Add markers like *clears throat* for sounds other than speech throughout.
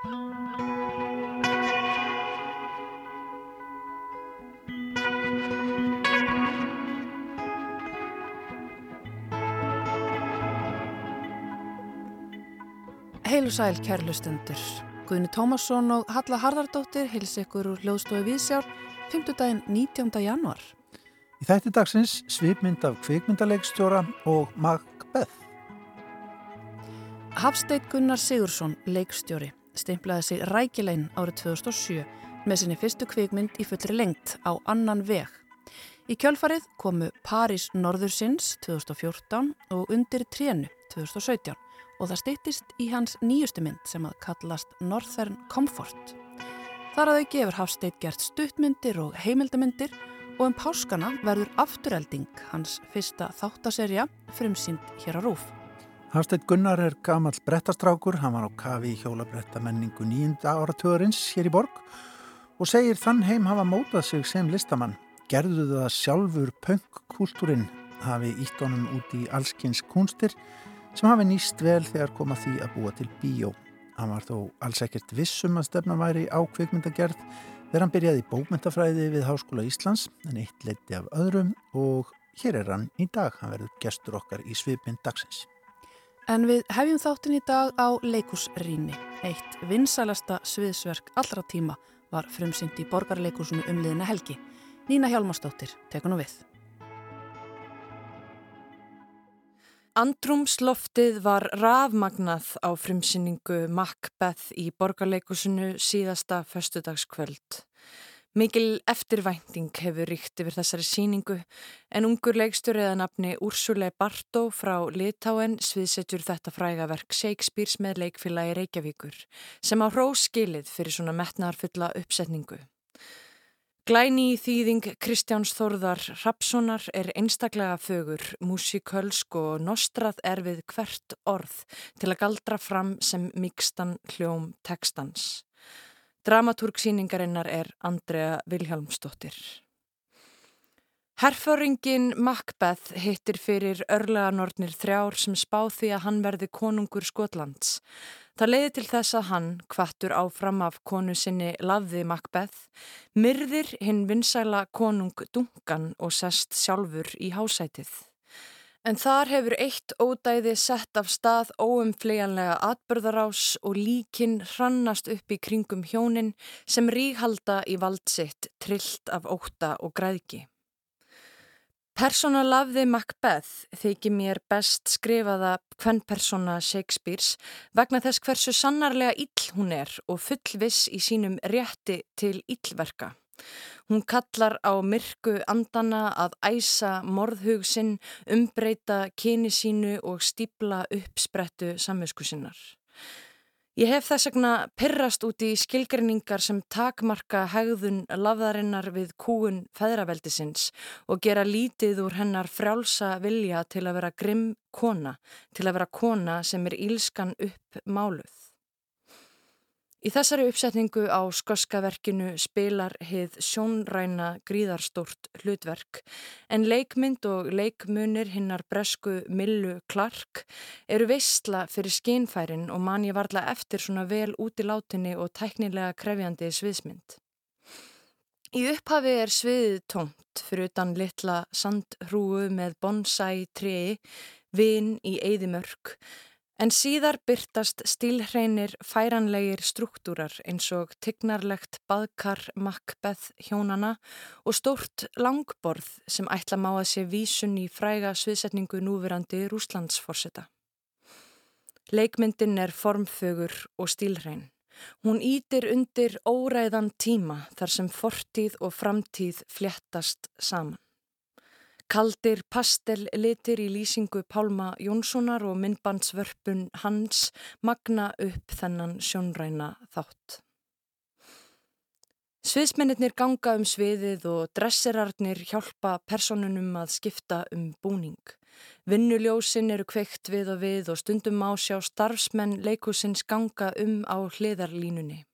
Heilu sæl kærlustendur. Guðni Tómasson og Halla Harðardóttir hils ykkur úr hljóðstofi Vísjár 5. daginn 19. januar. Í þætti dagsins svipmynd af kvikmyndaleikstjóra og Macbeth. Hafsteit Gunnar Sigursson, leikstjóri, stimplaði sig rækilegin árið 2007 með sinni fyrstu kvikmynd í fullri lengt á annan veg. Í kjölfarið komu París Norðursins 2014 og Undir trénu 2017 og það stýttist í hans nýjustu mynd sem að kallast Northern Comfort. Þar að þau gefur Hafsteit gert stuttmyndir og heimildamindir og um páskana verður afturhelding hans fyrsta þáttaserja frumsýnd hér á Rúf. Hafsteit Gunnar er gammal brettastrákur, hann var á kafi í hjólabretta menningu nýjunda áratugurins hér í borg og segir þann heim hafa mótað sig sem listamann. Gerðu það sjálfur punk-kúltúrin hafi ítt honum út í allskins kunstir sem hafi nýst vel þegar koma því að búa til bíó. Hann var þó alls ekkert vissum að stefna væri á kvikmyndagerð þegar hann byrjaði bókmyndafræði við Háskóla Íslands en eitt leiti af öðrum og hér er hann í dag. Hann verður gestur okkar í svipmynd dagsins. En við hefjum þáttin í dag á Leikusrýni. Eitt vinsalasta sviðsverk allra tíma var frumsynd í borgarleikusinu umliðina helgi. Nína Hjálmarsdóttir tekur nú við. Andrumsloftið var rafmagnað á frumsýningu Macbeth í borgarleikusinu síðasta föstudagskvöld. Mikil eftirvænting hefur ríkt yfir þessari síningu en ungur leiksturriða nafni Úrsule Bartó frá Litáen sviðsetjur þetta frægaverk Shakespeare's með leikfélagi Reykjavíkur sem á hróskilið fyrir svona metnarfulla uppsetningu. Glæni í þýðing Kristjáns Þórðar Rapssonar er einstaklega fögur, músikölsk og nostrað er við hvert orð til að galdra fram sem mikstan hljóm tekstans. Dramatúrksýningarinnar er Andrea Vilhjálmsdóttir. Herföringin Macbeth hittir fyrir örleganornir þrjár sem spá því að hann verði konungur Skotlands. Það leiði til þess að hann, kvattur áfram af konu sinni Lavði Macbeth, myrðir hinn vinsæla konung Duncan og sest sjálfur í hásætið. En þar hefur eitt ódæði sett af stað óumfleganlega atbörðarás og líkin hrannast upp í kringum hjónin sem ríhalda í valdsitt trillt af óta og græðki. Persóna lafði Macbeth þykir mér best skrifaða hvern persóna Shakespeare's vegna þess hversu sannarlega ill hún er og fullviss í sínum rétti til illverka. Hún kallar á myrku andana að æsa morðhug sinn, umbreyta kyni sínu og stípla uppsprettu samvisku sinnar. Ég hef þess vegna pyrrast út í skilgrinningar sem takmarka hegðun lafðarinnar við kúun feðraveldisins og gera lítið úr hennar frjálsa vilja til að vera grimm kona, til að vera kona sem er ílskan upp máluð. Í þessari uppsetningu á skoskaverkinu spilar heið sjónræna gríðarstort hlutverk en leikmynd og leikmunir hinnar bresku Millu Clark eru veistla fyrir skinfærin og man ég varla eftir svona vel út í látinni og tæknilega krefjandi sviðsmynd. Í upphafi er sviðið tómt fyrir utan litla sandhrúu með bonsai trei, vin í eigðimörk En síðar byrtast stílhreinir færanlegir struktúrar eins og tignarlegt baðkar Macbeth hjónana og stórt langborð sem ætla má að sé vísun í fræga sviðsetningu núverandi Rúslandsforsetta. Leikmyndin er formfögur og stílhrein. Hún ítir undir óræðan tíma þar sem fortíð og framtíð fléttast saman. Kaldir pastellitir í lýsingu Pálma Jónssonar og myndbandsvörpun hans magna upp þennan sjónræna þátt. Sviðsmennir ganga um sviðið og dresserarnir hjálpa personunum að skipta um búning. Vinnuljósin eru kveikt við og við og stundum á sjá starfsmenn leikusins ganga um á hliðarlínunni.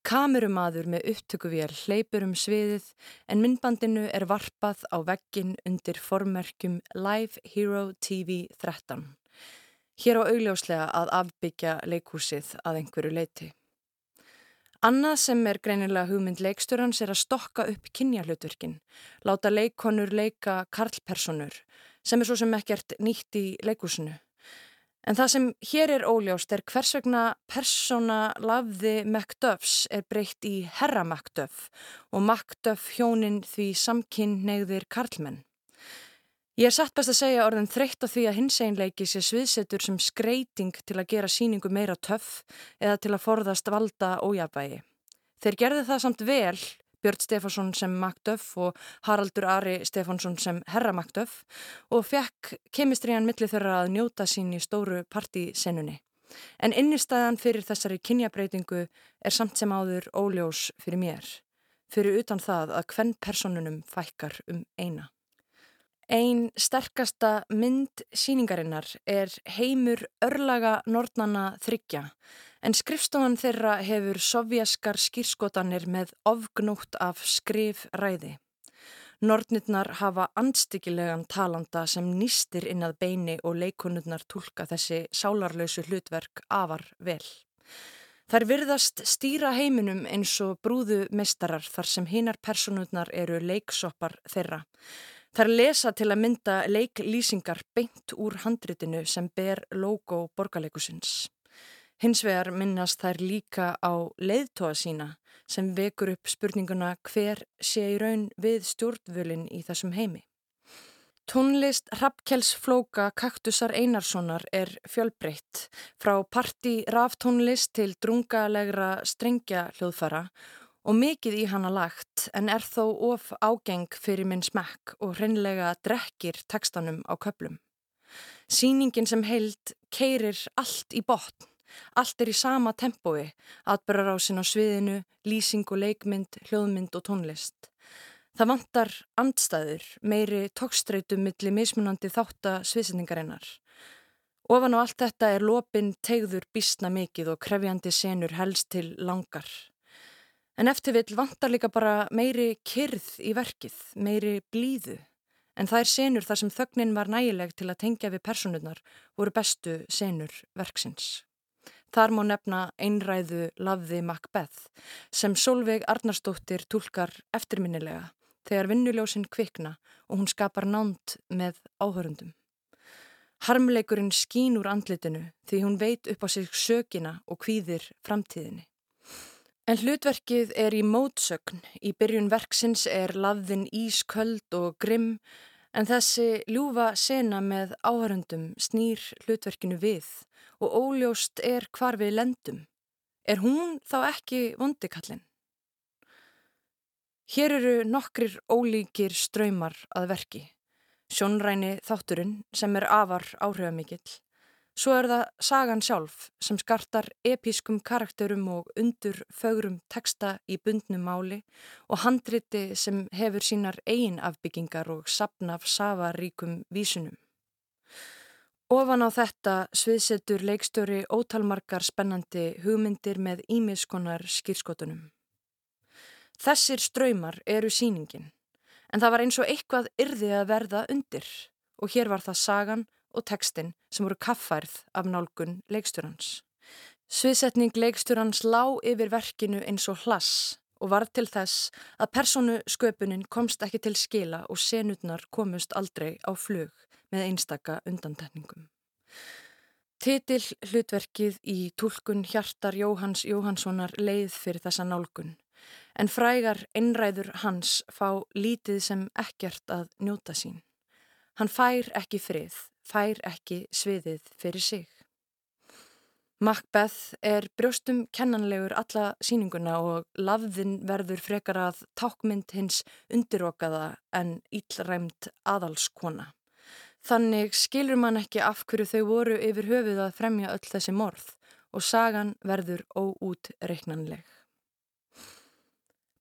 Kamerumadur með upptökuvél hleypur um sviðið en myndbandinu er varpað á veggin undir formerkjum Live Hero TV 13. Hér á augljóslega að afbyggja leikhúsið að einhverju leiti. Annað sem er greinilega hugmynd leikstjórans er að stokka upp kynjahlutverkin, láta leikonur leika karlpersonur, sem er svo sem ekkert nýtt í leikúsinu. En það sem hér er óljást er hvers vegna persóna lafði Macduffs er breytt í herra Macduff og Macduff hjónin því samkinn neyðir karlmenn. Ég er satt best að segja orðin þreytt á því að hins einleiki sé sviðsetur sem skreiting til að gera síningu meira töff eða til að forðast valda ójabægi. Þeir gerði það samt vel Björn Stefansson sem Macduff og Haraldur Ari Stefansson sem Herra Macduff og fekk kemistriðan millir þeirra að njóta sín í stóru partísennunni. En innistæðan fyrir þessari kynjabreitingu er samt sem áður óljós fyrir mér, fyrir utan það að hvern personunum fækkar um eina. Einn sterkasta mynd síningarinnar er heimur örlaga nortnana þryggja en skrifstofan þeirra hefur sovjaskar skýrskotanir með ofgnótt af skrifræði. Nortnirnar hafa anstíkilegan talanda sem nýstir inn að beini og leikonurnar tólka þessi sálarlausu hlutverk afar vel. Þær virðast stýra heiminum eins og brúðu mestarar þar sem hinar personurnar eru leiksoppar þeirra. Þær lesa til að mynda leiklýsingar beint úr handritinu sem ber logo borgarleikusins. Hins vegar minnast þær líka á leiðtóa sína sem vekur upp spurninguna hver sé í raun við stjórnvölin í þessum heimi. Tónlist Rappkjells flóka Kaktusar Einarssonar er fjölbreytt frá parti ráftónlist til drungalegra strengja hljóðfara og mikið í hana lagt en er þó of ágeng fyrir minn smekk og hreinlega drekkir tekstanum á köplum. Sýningin sem heild keirir allt í botn Allt er í sama tempói, atbyrrarásin á sviðinu, lýsing og leikmynd, hljóðmynd og tónlist. Það vantar andstæður, meiri tókstreitum millir mismunandi þátt að sviðsendingarinnar. Ofan á allt þetta er lopin tegður bísna mikið og krefjandi senur helst til langar. En eftir vill vantar líka bara meiri kyrð í verkið, meiri blíðu. En það er senur þar sem þögnin var nægileg til að tengja við personurnar voru bestu senur verksins. Þar má nefna einræðu Lafði Macbeth sem Solveig Arnarsdóttir tólkar eftirminnilega þegar vinnuljósinn kvikna og hún skapar nánt með áhörundum. Harmleikurinn skín úr andlitinu því hún veit upp á sig sökina og kvíðir framtíðinni. En hlutverkið er í mótsögn, í byrjun verksins er lafðin ísköld og grimm en þessi ljúfa sena með áhörundum snýr hlutverkinu við og óljóst er hvar við lendum. Er hún þá ekki vondikallin? Hér eru nokkrir ólíkir ströymar að verki. Sjónræni þátturinn sem er afar áhrifamikill. Svo er það sagan sjálf sem skartar episkum karakterum og undur fögrum teksta í bundnum máli og handriti sem hefur sínar eigin afbyggingar og sapnaf safaríkum vísunum. Ofan á þetta sviðsetur leikstjóri ótalmarkar spennandi hugmyndir með ímiðskonar skýrskotunum. Þessir ströymar eru síningin, en það var eins og eitthvað yrði að verða undir og hér var það sagan og textin sem voru kaffærð af nálgun leikstjórans. Sviðsetning leikstjórans lá yfir verkinu eins og hlass og var til þess að personu sköpunin komst ekki til skila og senutnar komust aldrei á flug með einstaka undantekningum. Titil hlutverkið í tólkun Hjartar Jóhans Jóhanssonar leið fyrir þessa nálgun en frægar einræður hans fá lítið sem ekkert að njóta sín. Hann fær ekki frið, fær ekki sviðið fyrir sig. Macbeth er brjóstum kennanlegur alla síninguna og lafðin verður frekar að tákmynd hins undirokaða en íllræmt aðalskona. Þannig skilur mann ekki af hverju þau voru yfir höfuð að fremja öll þessi morð og sagan verður óútreiknanleg.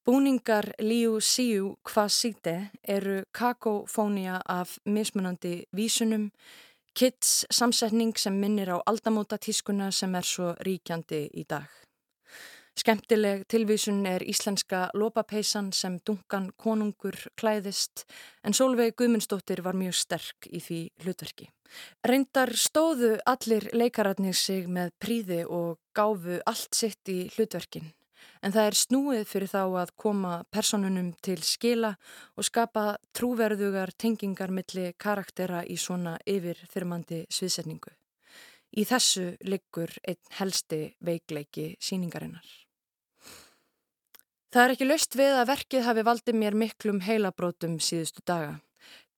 Búningar Liu Siu Kvasite eru kakofónia af mismunandi vísunum, kids samsetning sem minnir á aldamóta tískuna sem er svo ríkjandi í dag. Skemtileg tilvísun er íslenska lopapeisan sem dunkan konungur klæðist en Solveig Guðmundsdóttir var mjög sterk í því hlutverki. Reyndar stóðu allir leikararnir sig með príði og gáfu allt sitt í hlutverkin en það er snúið fyrir þá að koma personunum til skila og skapa trúverðugar tengingar milli karaktera í svona yfir þyrmandi sviðsetningu. Í þessu liggur einn helsti veikleiki síningarinnar. Það er ekki löst við að verkið hafi valdið mér miklum heilabrótum síðustu daga.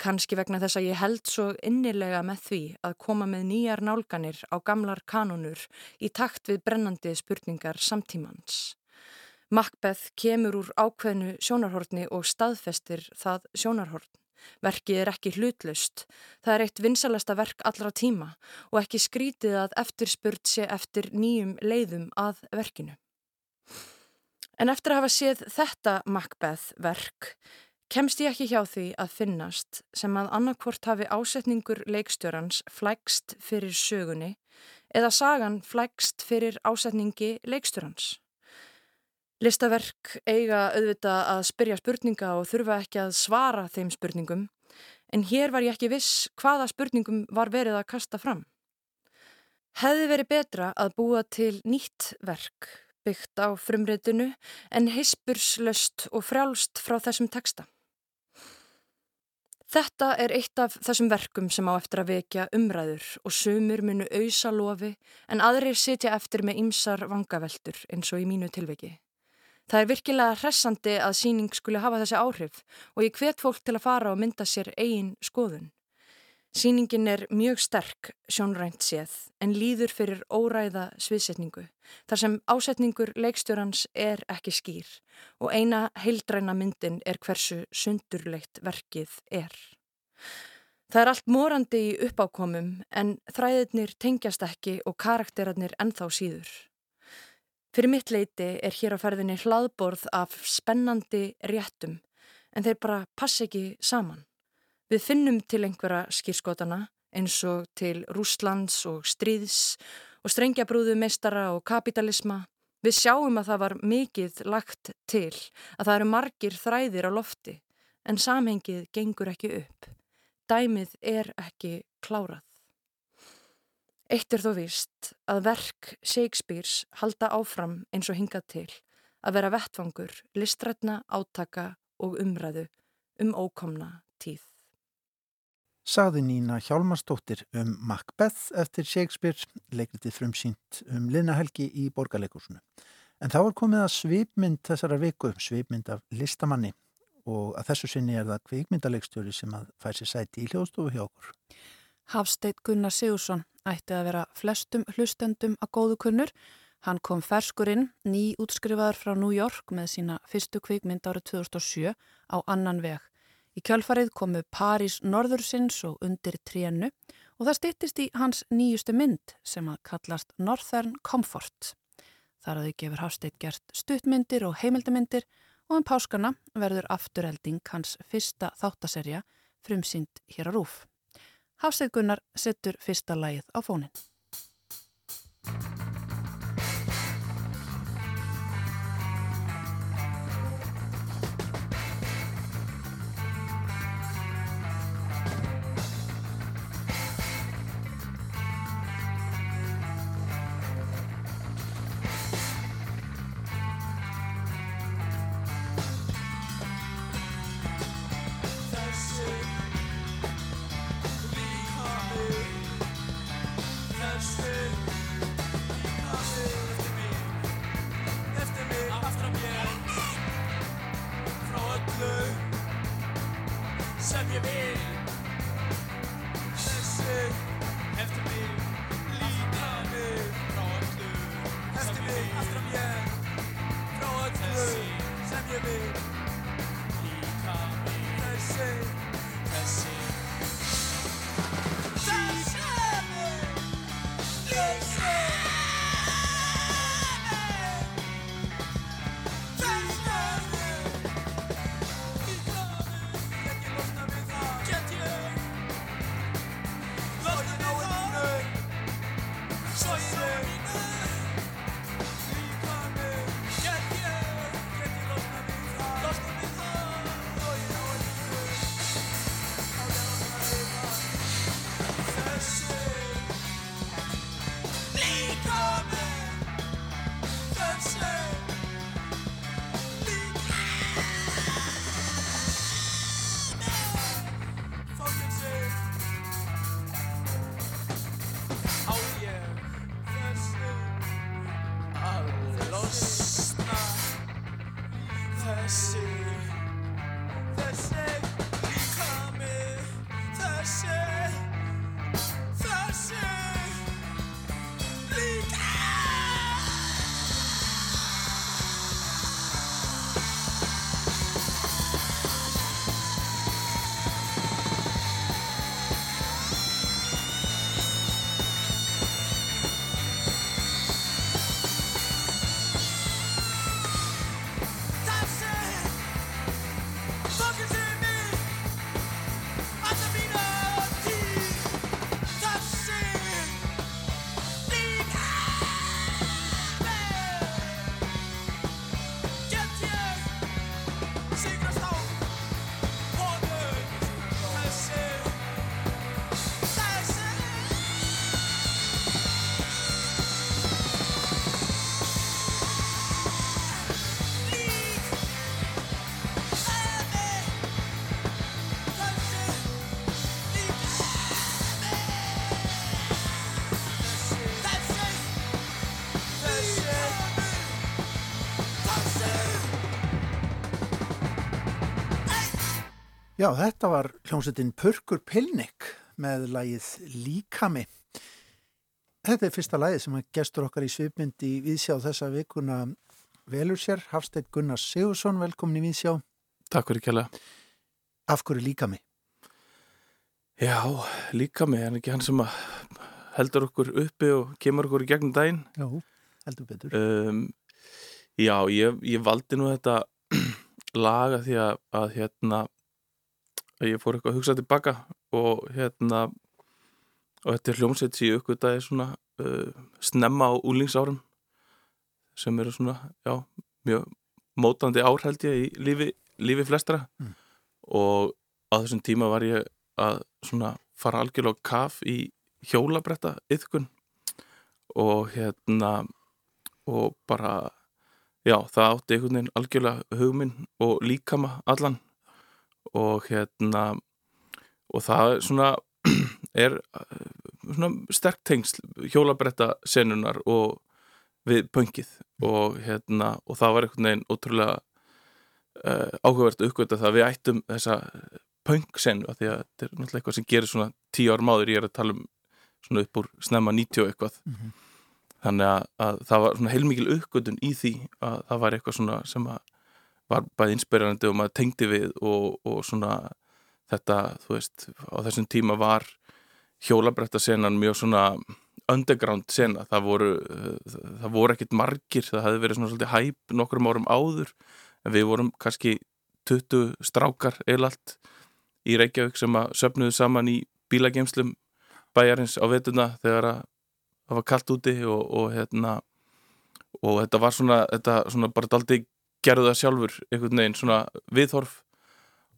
Kanski vegna þess að ég held svo innilega með því að koma með nýjar nálganir á gamlar kanonur í takt við brennandi spurningar samtímans. Macbeth kemur úr ákveðnu sjónarhortni og staðfestir það sjónarhortn. Verkið er ekki hlutlust. Það er eitt vinsalasta verk allra tíma og ekki skrítið að eftirspurt sé eftir nýjum leiðum að verkinu. En eftir að hafa séð þetta Macbeth verk kemst ég ekki hjá því að finnast sem að annarkvort hafi ásetningur leikstjórans flægst fyrir sögunni eða sagan flægst fyrir ásetningi leikstjórans. Listaverk eiga auðvita að spyrja spurninga og þurfa ekki að svara þeim spurningum en hér var ég ekki viss hvaða spurningum var verið að kasta fram. Hefði verið betra að búa til nýtt verk byggt á frumreitinu en heispurslöst og frjálst frá þessum teksta. Þetta er eitt af þessum verkum sem á eftir að vekja umræður og sumur munu auðsa lofi en aðrir sitja eftir með ymsar vangaveltur eins og í mínu tilveki. Það er virkilega hressandi að síning skuli hafa þessi áhrif og ég hvet fólk til að fara og mynda sér eigin skoðun. Sýningin er mjög sterk sjónrænt séð en líður fyrir óræða sviðsetningu þar sem ásetningur leikstjórans er ekki skýr og eina heildræna myndin er hversu sundurleitt verkið er. Það er allt morandi í uppákomum en þræðirnir tengjast ekki og karakterarnir ennþá síður. Fyrir mitt leiti er hér á ferðinni hlaðborð af spennandi réttum en þeir bara passi ekki saman. Við finnum til einhverja skýrskotana eins og til Rúslands og stríðs og strengjabrúðu meistara og kapitalisma. Við sjáum að það var mikið lagt til að það eru margir þræðir á lofti en samhengið gengur ekki upp. Dæmið er ekki klárað. Eitt er þó vist að verk Shakespeares halda áfram eins og hingað til að vera vettfangur, listrætna, átaka og umræðu um ókomna tíð sagði Nína Hjálmarsdóttir um Macbeth eftir Shakespeare, leikritið frumsýnt um Linnahelgi í borgarleikursunu. En þá er komið að svipmynd þessara viku, svipmynd af listamanni og að þessu sinni er það kveikmyndaleikstjóri sem að fær sér sæti í hljóðstofu hjá okkur. Hafsteit Gunnar Sigursson ætti að vera flestum hlustendum að góðu kunnur. Hann kom ferskurinn, ný útskrifaður frá New York með sína fyrstu kveikmynd árið 2007 á annan veg. Í kjölfarið komu París norðursins og undir trénu og það stittist í hans nýjustu mynd sem að kallast Northern Comfort. Þar að þau gefur Hafsteit gert stuttmyndir og heimildamindir og um páskana verður afturhelding hans fyrsta þáttaserja frumsýnd hér á rúf. Hafsteit Gunnar setur fyrsta lægið á fónin. Já, þetta var hljómsettin Pörkur Pilnik með lagið Líkami. Þetta er fyrsta lagið sem að gestur okkar í svipmyndi viðsjá þessa vikuna velur sér. Hafsteit Gunnar Sigursson, velkomin í viðsjá. Takk fyrir kjælega. Af hverju Líkami? Já, Líkami, en ekki hann sem heldur okkur uppi og kemur okkur í gegnum daginn. Já, heldur betur. Um, já, ég, ég valdi nú þetta *clears throat* laga því að, að hérna ég fór eitthvað að hugsa tilbaka og hérna og þetta er hljómsveit sem ég uppgötaði svona uh, snemma á úlingsárum sem eru svona, já, mjög mótandi ár held ég í lífi, lífi flestra. Mm. og á þessum tíma var ég að svona fara algjörlega kaf í hjólabretta yðkun og hérna og bara já, það átti einhvern veginn algjörlega hugminn og líkama allan og hérna og það svona *clears throat* er svona sterk tengsl hjólabretta senunar og við pöngið og hérna og það var einhvern veginn ótrúlega uh, áhugavert að það við ættum þessa pöngsenu að því að þetta er náttúrulega eitthvað sem gerir svona tíu árum áður, ég er að tala um svona upp úr snemma 90 eitthvað. Mm -hmm. þannig að, að það var svona heilmikil aukvöldun í því að það var eitthvað svona sem að var bæði inspirerandi og maður tengdi við og, og svona þetta, þú veist, á þessum tíma var hjólabrættasenan mjög svona underground sena, það voru það voru ekkit margir, það hefði verið svona svolítið hæp nokkrum árum áður. En við vorum kannski 20 strákar eilalt í Reykjavík sem að söpnuðu saman í bílageimslum bæjarins á vetuna þegar að það var kallt úti og, og hérna og þetta var svona, þetta svona bara daldi gerðu það sjálfur einhvern veginn svona viðhorf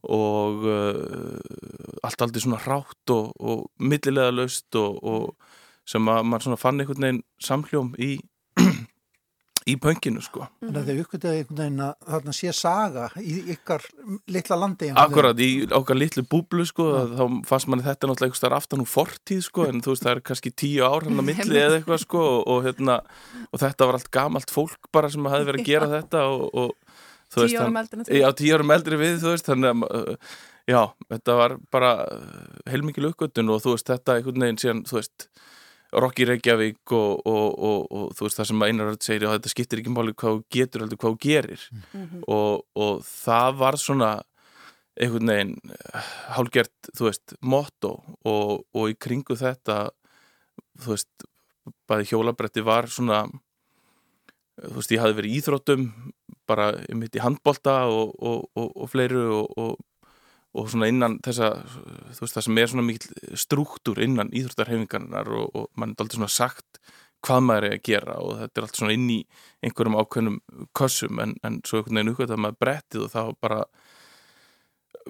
og uh, allt aldrei svona rátt og, og millilega laust og, og sem að mann svona fann einhvern veginn samhljóm í í pönginu sko Þannig að þau uppgötuði einhvern veginn að þarna sé saga í ykkar litla landi Akkurat, í okkar litlu búblu sko ja. þá fannst manni þetta náttúrulega einhvers þar aftan úr fortíð sko en þú veist það er kannski tíu ár hann að milli eða eitthvað sko og, og, hérna, og þetta var allt gamalt fólk bara sem hafi verið að gera ja. þetta og, og Tíu árum eldri Já, tíu árum eldri við, þú veist þannig að uh, já, þetta var bara heilmikið lukkutun og þú veist þetta einhvern veginn síðan, þú veist Rocky Reykjavík og, og, og, og þú veist það sem Einar Röld segir, já þetta skiptir ekki máli hvað þú getur heldur hvað þú gerir mm -hmm. og það var svona einhvern veginn hálgert, þú veist, motto og í kringu þetta þú veist, bæði hjólabretti var svona þú veist, ég hafi verið íþróttum bara mitt í handbolta og, og, og, og og svona innan þessa þú veist, það sem er svona mikil struktúr innan íþróttarhefingarnar og mann er alltaf svona sagt hvað maður er að gera og þetta er alltaf svona inn í einhverjum ákveðnum kossum en, en svo einhvern veginn uppgötta maður brettið og þá bara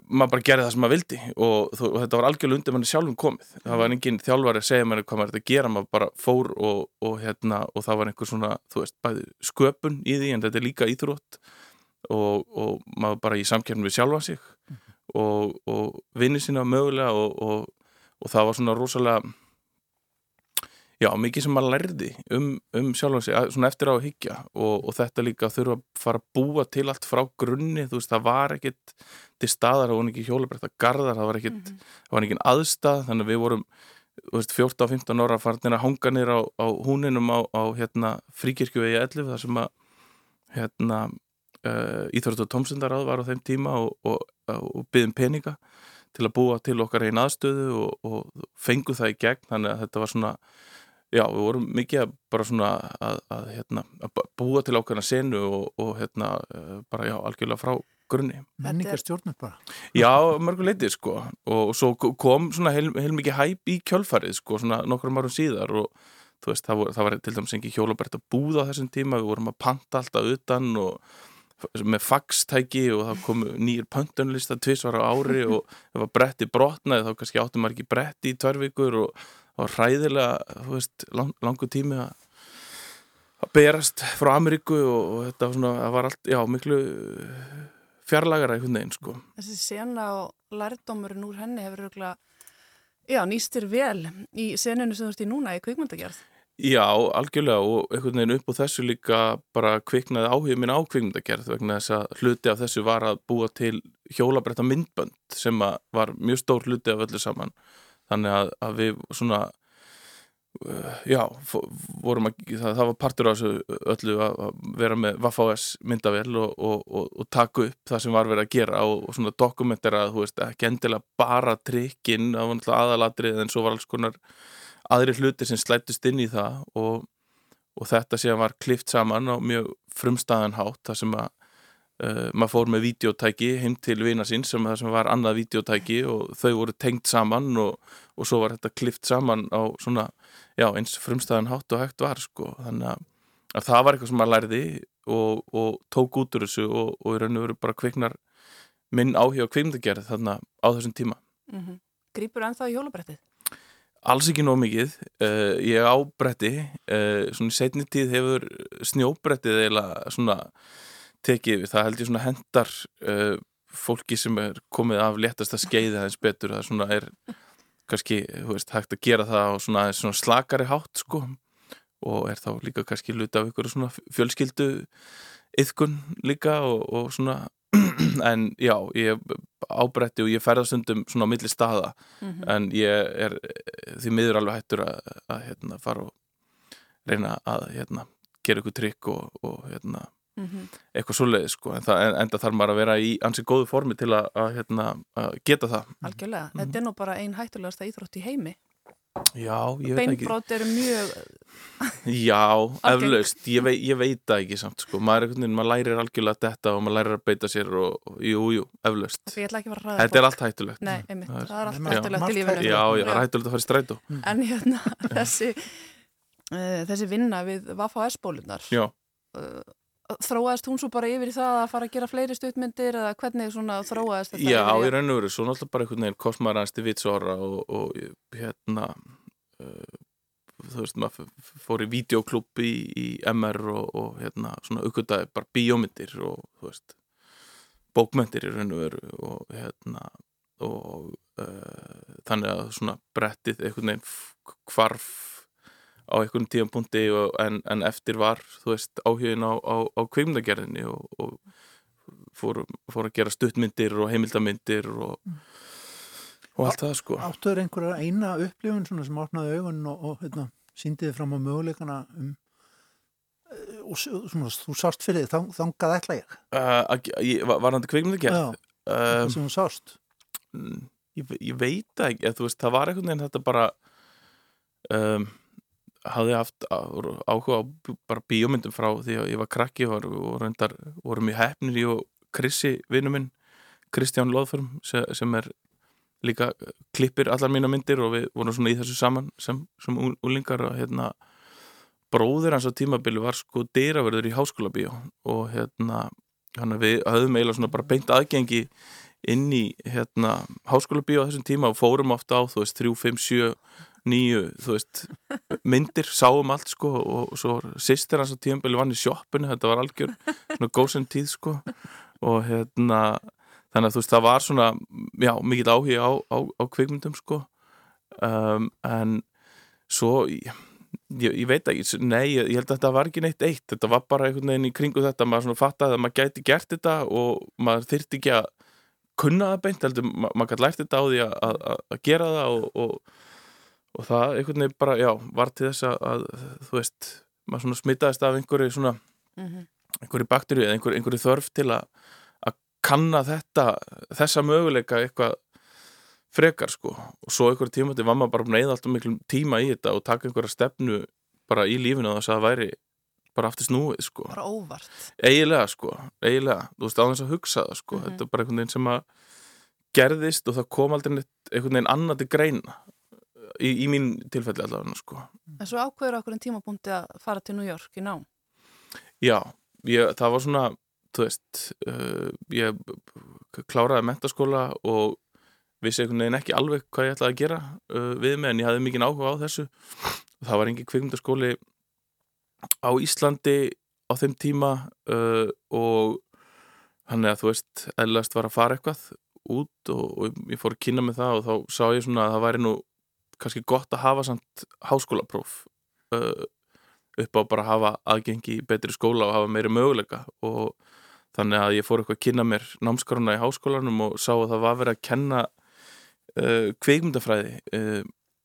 maður bara gerði það sem maður vildi og, og þetta var algjörlega undir manni sjálfum komið. Það var enginn þjálfari að segja mér hvað maður þetta gera maður bara fór og, og, hérna, og það var einhver svona, þú veist, bæði sköpun í því en þetta er líka íþrótt og maður bara í samkjörnum við sjálfa sig -hmm. og vinni sína mögulega og það var svona rosalega Já, mikið sem maður lærði um, um sjálf og sig, svona eftir á að higgja og, og þetta líka þurfa að fara að búa til allt frá grunni, þú veist, það var ekkit til staðar, það var ekki hjólabrætt að garðar, það var ekkit, mm -hmm. það var ekki aðstað, þannig að við vorum, þú veist, 14-15 ára farnir að hanga nýra á, á húninum á, á hérna, fríkirkjuvegi 11, þar sem að, hérna, uh, Íþróttu Tómsundaráð var á þeim tíma og, og, og byggðum peninga til að búa til okkar einn aðstöðu og fengu það í gegn, þannig að þetta var svona Já, við vorum mikið bara svona að, að, hérna, að búa til ákveðna senu og, og hérna, eh, bara já, algjörlega frá grunni. Menningar stjórnum bara. Já, mörguleitið sko og svo kom svona heil, heil mikið hæp í kjölfarið sko, svona nokkrum árum síðar og þú veist, það, vor, það var til dæmis ekki hjólabært að búða á þessum tíma, við vorum að panta alltaf utan og með faxtæki og það kom nýjur pöntunlista tvísvara ári og *laughs* það var bretti brotnaði, þá kannski áttum maður ekki bretti í tværvíkur og það var hræðilega veist, lang, langu tími að að berast frá Ameríku og, og þetta var svona, það var allt, já, miklu fjarlagara einhvern veginn, sko. Þessi sena og lærdómurinn úr henni hefur auðvitað, já, nýstir vel í seninu sem þú ert í núna í kveikmyndagerð. Já, algjörlega og einhvern veginn upp á þessu líka bara kviknaði áhugin minn á kvikmyndagerð vegna þess að hluti af þessu var að búa til hjólabretta myndbönd sem var mjög stór hluti af öllu saman. Þannig að, að við svona uh, já, vorum að það, það var partur af þessu öllu að vera með Vafáes myndavel og, og, og, og taka upp það sem var verið að gera og svona dokumentera, þú veist, ekki endilega bara trikkinn, það var náttúrulega aðalatrið en svo var alls konar aðri hluti sem slættist inn í það og, og þetta séðan var klift saman á mjög frumstæðanhátt þar sem að uh, maður fór með videótæki heim til vina sín sem það sem var annað videótæki og þau voru tengt saman og, og svo var þetta klift saman á svona, já eins frumstæðanhátt og hægt var sko þannig að, að það var eitthvað sem maður læriði og, og tók út úr þessu og í raun og veru bara kviknar minn áhjá kveimdagerð þarna á þessum tíma mm -hmm. Grýpur ennþá í hjólabrættið? Alls ekki nóg mikið, uh, ég á bretti, uh, svona í setni tíð hefur snjóbrettið eiginlega svona tekið við, það held ég svona hendar uh, fólki sem er komið af léttast að skeiða aðeins betur, það svona er kannski, þú veist, hægt að gera það á svona, svona slakari hátt sko. Og er þá líka kannski luta af ykkur svona fjölskyldu yðkun líka og, og svona. *clears throat* En já, ég ábretti og ég ferða stundum svona á milli staða mm -hmm. en ég er því miður alveg hættur að, að hérna, fara og reyna að hérna, gera ykkur trikk og, og hérna, mm -hmm. eitthvað svoleiði sko. en það enda þarf maður að vera í ansið góðu formi til að, að hérna, geta það Algjörlega, mm -hmm. þetta er nú bara einn hættulegasta íþrótt í heimi Já, ég veit ekki. Beinbrót eru mjög Já, *laughs* eflaust, ég, vei, ég veit það ekki samt sko, maður, veginn, maður lærir algjörlega þetta og maður lærir að beita sér og, jú, jú, eflaust. Þetta er allt hættulegt. Nei, einmitt, það er, það er allt hættulegt í lífinu. Já, já, það er hættulegt að fara í strætu mm. En hérna, *laughs* þessi uh, þessi vinna við Vafa S-bólunar Já. uh, Þróaðist hún svo bara yfir í það að fara að gera fleiri stuttmyndir eða hvernig þróaðist þetta? Já, í raun og veru, svo náttúrulega bara einhvern veginn kosmaður aðeins til vitsóra og, og hérna uh, þú veist, maður fór í videoklubbi í, í MR og, og hérna svona aukvöldaði bara bíómyndir og þú veist, bókmyndir í raun og veru og hérna og uh, þannig að svona brettið einhvern veginn hvarf á einhvern tíum punkti en, en eftir var, þú veist, áhugin á, á, á kveimdagerðinni og, og fór, fór að gera stuttmyndir og heimildamindir og, og allt það sko. Áttuður einhverja eina upplifun sem opnaði augun og, og hérna, síndiði fram á möguleikana um eh, og svona, þú sást fyrir því, þangað ætla ég? Uh, Var hann til kveimdagerð? Já, uh, sem þú sást. Ég, ég veit ekki, þú veist, það var einhvern veginn þetta bara um hafði haft áhuga á bara bíómyndum frá því að ég var krakki og, reyndar vorum í hefnir í og Krissi, vinnu minn Kristján Lóðförm sem er líka klippir allar mína myndir og við vorum svona í þessu saman sem, sem úlingar og hérna bróður hans á tímabili var sko dýraverður í háskóla bíó og hérna við höfðum eiginlega svona bara beint aðgengi inn í hérna háskóla bíó á þessum tíma og fórum ofta á þú veist 3, 5, 7 nýju, þú veist, myndir sáum allt sko og svo sýstir hans á tíumbeli vann í sjóppinu, þetta var algjör svona góðsend tíð sko og hérna, þannig að þú veist það var svona, já, mikið áhuga á, á, á kvikmyndum sko um, en svo ég, ég veit ekki, nei ég held að þetta var ekki neitt eitt, þetta var bara einhvern veginn í kringu þetta, maður svona fattaði að maður gæti gert þetta og maður þyrti ekki að kunna það beint, heldur maður gæti lært þetta á því að gera það og, og og það einhvern veginn bara, já, var til þess að, að þú veist, maður svona smitaðist af einhverju svona mm -hmm. einhverju bakterju eða einhverju, einhverju þörf til að að kanna þetta þessa möguleika eitthvað frekar sko. Og svo einhverju tímati var maður bara eða alltaf miklu tíma í þetta og taka einhverja stefnu bara í lífinu og þess að það væri bara aftur snúið sko. Bara óvart. Eiginlega sko, eiginlega, þú veist þess að hugsa það sko, mm -hmm. þetta er bara einhvern veginn sem að gerðist og það kom aldrei einhvern veginn annað til greina í, í mín tilfelli allavega sko. En svo ákveður okkur en tímabúndi að fara til New York í nám? Já, ég, það var svona þú veist, uh, ég kláraði mentaskóla og vissi einhvern veginn ekki alveg hvað ég ætlaði að gera uh, við mig en ég hafði mikið áhuga á þessu það var engin kvikmyndaskóli á Íslandi á þeim tíma uh, og hann er að þú veist, eðlast var að fara eitthvað út og, og ég fór að kynna með það og þá sá ég svona að það væri nú kannski gott að hafa samt háskólapróf uh, upp á bara að hafa aðgengi í betri skóla og hafa meiri möguleika. Og þannig að ég fór eitthvað að kynna mér námskaruna í háskólanum og sá að það var verið að kenna uh, kveikmyndafræði uh,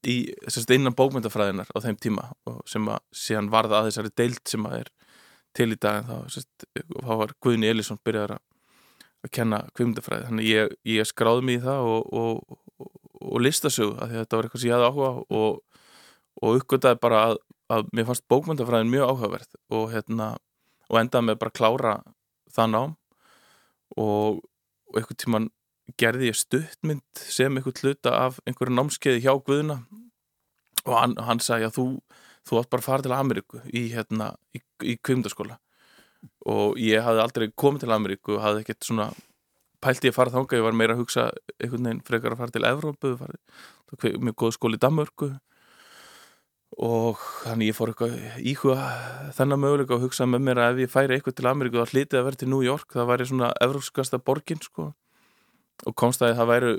í sérst, innan bókmyndafræðinar á þeim tíma sem að síðan varða að þessari deilt sem að er til í dag en þá, sérst, þá var Guðni Elísson byrjar að kenna kvimdafræði þannig ég, ég skráði mig í það og, og, og, og listasögu að þetta var eitthvað sem ég hafði áhuga og uppgöttaði bara að, að mér fannst bókmyndafræðin mjög áhugaverð og hérna og endaði með bara að klára það nám og eitthvað tíman gerði ég stuttmynd sem eitthvað hluta af einhverju námskeiði hjá Guðuna og hann, hann sagði að þú þú átt bara að fara til Ameríku í, hérna, í, í kvimdaskóla og ég hafði aldrei komið til Ameríku og hafði ekkert svona pælti ég að fara þánga, ég var meira að hugsa einhvern veginn frekar að fara til Evrópu mjög góð skóli í Danmörku og þannig ég fór eitthvað íhuga þennan möguleika og hugsa með mér að ef ég færi eitthvað til Ameríku þá hlítið að vera til New York, það væri svona evrópskasta borgin sko og konstaði að það væri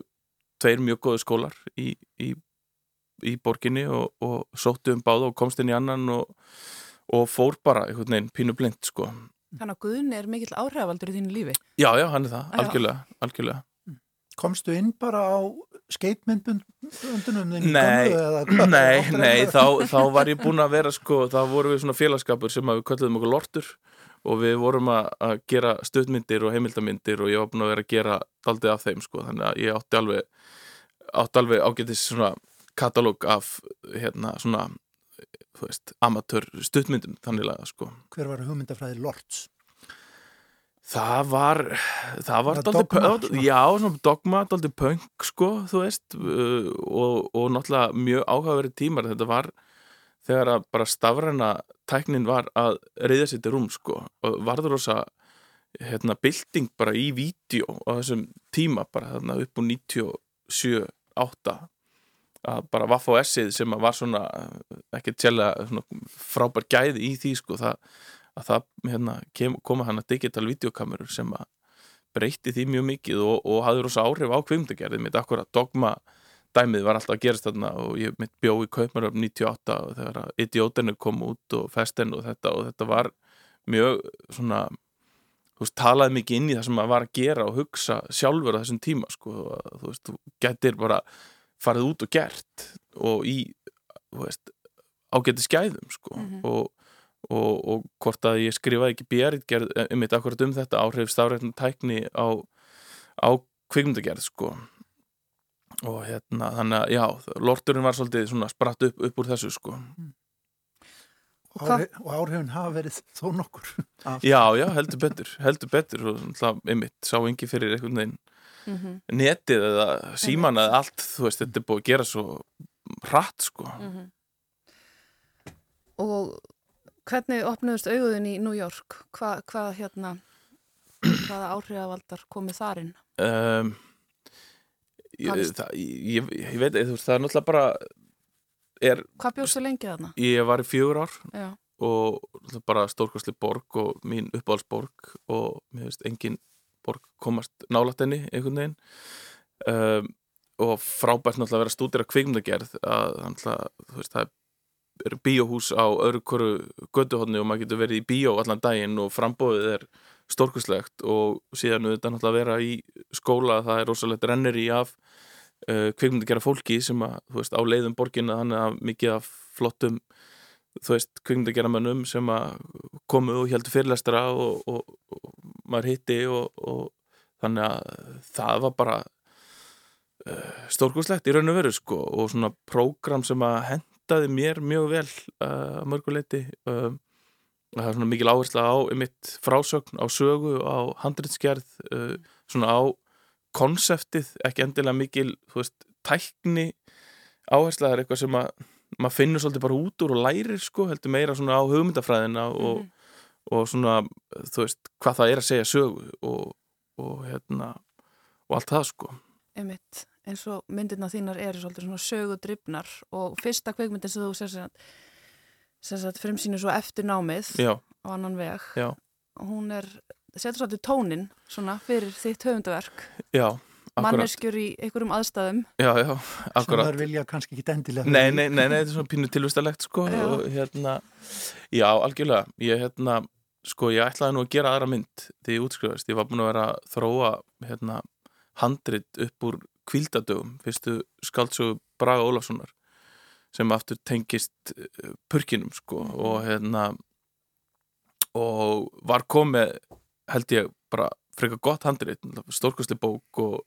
tveir mjög góði skólar í, í, í borginni og, og sóttu um báða og komst inn í annan og og fór bara einhvern veginn pínu blind sko. Þannig að Guðun er mikill áhrifaldur í þínu lífi? Já, já, hann er það, algjörlega, algjörlega. Komstu inn bara á skeitmyndundunum þinn? Nei, nei, nei, þá, þá var ég búin að vera sko, þá vorum við svona félagskapur sem við kölluðum okkur lortur og við vorum að, að gera stöðmyndir og heimildamindir og ég var búin að vera að gera daldið af þeim sko, þannig að ég átti alveg, átti alveg ágætis svona katalóg af hérna svona þú veist, amatör stuttmyndum þannig að sko. Hver var hugmyndafræði Lords? Það var það var dálítið punk, já, svona dogma, dálítið punk sko, þú veist uh, og, og náttúrulega mjög áhugaverið tímar, þetta var þegar að bara stafræna tæknin var að reyða sér til rúm sko og varður ósa hérna bilding bara í vídeo á þessum tíma bara þarna upp úr 97, 8 að bara Vaff og S-ið sem var svona ekki tjælega frábær gæði í því sko það, að það hérna, kem, koma hann að digital videokamerur sem að breytti því mjög mikið og, og hafði rosa áhrif á kvimdagerðið mitt. Akkurat dogma dæmið var alltaf að gerast þarna og ég mitt bjó í Kaupmannöfn 98 og þegar Idiotinu kom út og Festen og þetta og þetta var mjög svona þú veist, talaði mikið inn í það sem maður var að gera og hugsa sjálfur á þessum tíma sko, þú veist, þú getur bara farið út og gert og í veist, ágæti skæðum sko. mm -hmm. og, og, og hvort að ég skrifaði ekki björn gerð um þetta akkurat um þetta áhrif stafrættin tækni á, á kvikmundagerð sko. og hérna þannig að já, lorturinn var svolítið svona spratt upp, upp úr þessu sko mm. Ári, og áhrifin hafa verið þó nokkur Já, já, heldur betur heldur betur og einmitt sá engi fyrir einhvern veginn mm -hmm. netið eða síman eða allt, þú veist, þetta er búið að gera svo hratt sko mm -hmm. Og hvernig opnuðust auðun í New York? Hvað hva, hérna hvaða áhrifavaldar komið þarinn? Um, ég, það, ég, ég veit, þú veist, það er náttúrulega bara er, Hvað bjóðstu lengið þarna? Ég var í fjögur ár Já. og bara stórkvæsli borg og mín uppáhaldsborg og mér veist, engin borg komast nálat henni einhvern veginn. Um, og frábært náttúrulega að vera stúdir af kvikmdagerð að veist, það er bíóhús á öðru hverju göduhotni og maður getur verið í bíó allan daginn og frambóðið er stórkuslegt og síðan auðvitað náttúrulega að vera í skóla það er rosalegt rennir í af uh, kvikmdagerða fólki sem að, veist, á leiðum þannig að mikið af flottum þú veist, kvikmyndagerðamönnum sem komu og heldur fyrirlestara og, og, og maður hitti og, og þannig að það var bara uh, stórgúslegt í raun og veru sko og svona prógram sem að hendaði mér mjög vel uh, að mörguleiti uh, það er svona mikil áhersla á mitt frásögn, á sögu, á handrinskerð uh, svona á konseptið, ekki endilega mikil þú veist, tækni áhersla er eitthvað sem að maður finnur svolítið bara út úr og lærir sko, heldur meira svona á hugmyndafræðina og, mm -hmm og svona, þú veist, hvað það er að segja sögu og, og hérna og allt það sko Einmitt, eins og myndirna þínar eru svolítið svona sögudryfnar og fyrsta kveikmyndin sem þú sér að fremsýnir svo eftir námið Já. á annan veg Já. hún er, setur svolítið tónin svona fyrir þitt höfundaverk Já, manneskjur í einhverjum aðstæðum. Já, já, Sem þær vilja kannski ekki endilega Nei, nei, nei, nei, þetta er svona pínu tilvistalegt sko Já. og hérna, já, algjörlega ég hérna, sko, ég ætlaði nú að gera aðra mynd þegar ég útskrifast, ég var búin að vera að þróa, hérna handrit upp úr kvildadögum fyrstu skaldsögu Braga Ólafssonar sem aftur tengist eh, purkinum, sko og hérna og var komið held ég bara frekar gott handrit stórkostli bók og,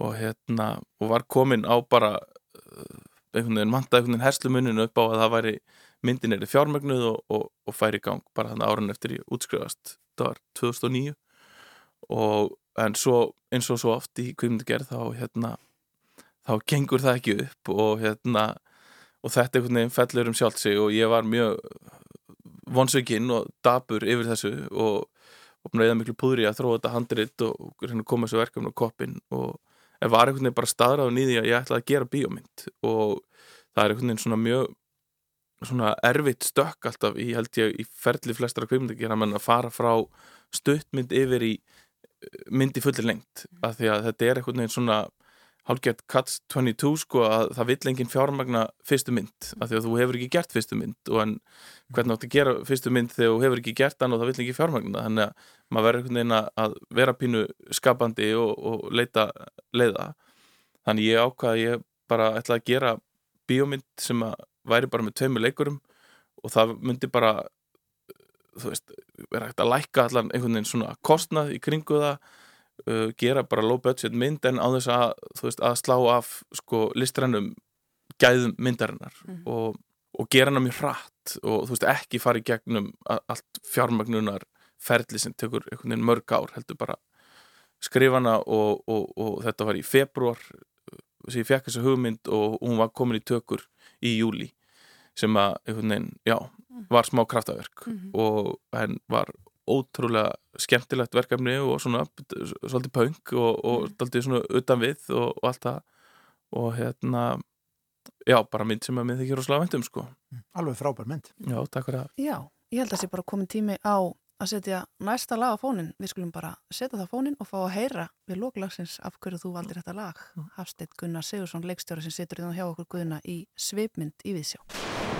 og hérna, og var komin á bara uh, einhvern veginn manta einhvern veginn herslumuninu upp á að það væri myndin er fjármögnuð og, og, og færi í gang bara þannig árun eftir ég útskrifast. Það var 2009 og en svo eins og svo oft í kvikmyndagerð þá hérna þá gengur það ekki upp og hérna og þetta einhvern veginn fellur um sjálft sig og ég var mjög vonsökinn og dabur yfir þessu og, og búin að eða miklu púðri að þróa þetta handrit og, að koma þessu verkefni á koppin og en var einhvern veginn bara staðráðun í því að ég ætlaði að gera bíómynd og það er einhvern veginn svona mjög svona erfitt stökk alltaf í held ég í ferli flestra kvikmyndagera menn að fara frá stuttmynd yfir í eh, mynd í fullir lengt af því að þetta er einhvern veginn svona hálfgett Cuts 22 sko að það vill engin fjármagna fyrstu mynd af því að þú hefur ekki gert fyrstu mynd og en hvernig áttu að gera fyrstu mynd þegar þú hefur ekki gert hann og það vill ekki fjármagna? Þannig að maður verður einhvern veginn að vera pínu skapandi og, og leita leiða. Þannig ég ákvaði að ég bara ætla að gera bíómynd sem að væri bara með tveimur leikurum og það myndi bara þú veist, vera hægt að lækka allan einhvern veginn svona kostnað í kringu það uh, gera bara low budget mynd en á þess að, veist, að slá af sko listrænum gæðum myndarinnar Mhm. og, og gera hana mjög hratt og veist, ekki fara í gegnum allt fjármagnunar ferli sem tekur mörg ár heldur bara skrifa hana og, og, og þetta var í februar sem ég fekk þessa hugmynd og hún var komin í tökur í júli sem að einhvern veginn, já, var smá kraftaverk Mhm. og henn var ótrúlega skemmtilegt verkefni og svona svolítið punk og, og svolítið svona utan við og, og allt það og hérna já, bara mynd sem að minn þykir rosalega væntum sko. Alveg frábær mynd. Já, takk fyrir það. Já, ég held að það sé bara komin tími á að setja næsta lag á fónin. Við skulum bara setja það á fónin og fá að heyra við lóklagsins af hverju þú valdir þetta lag. Hafsteinn Gunnar Sigursson, leikstjóri sem situr í hjá okkur Guðna í svipmynd í Viðsjá.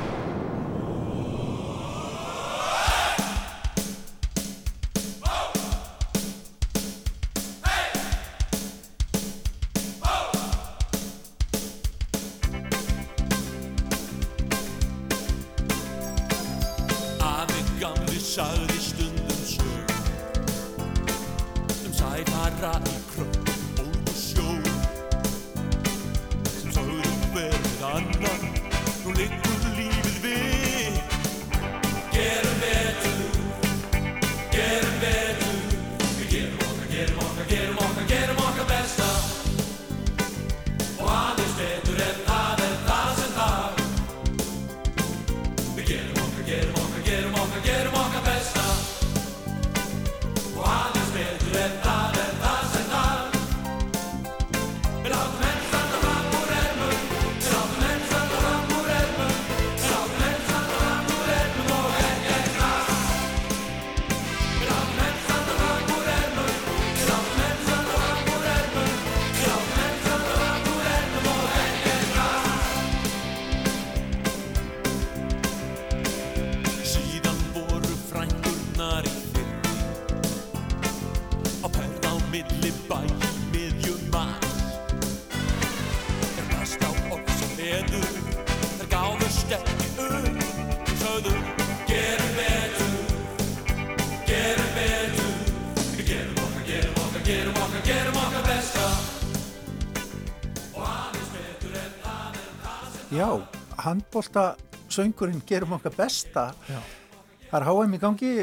Handbólta söngurinn gerum okkar besta. Já. Það er HM í gangi.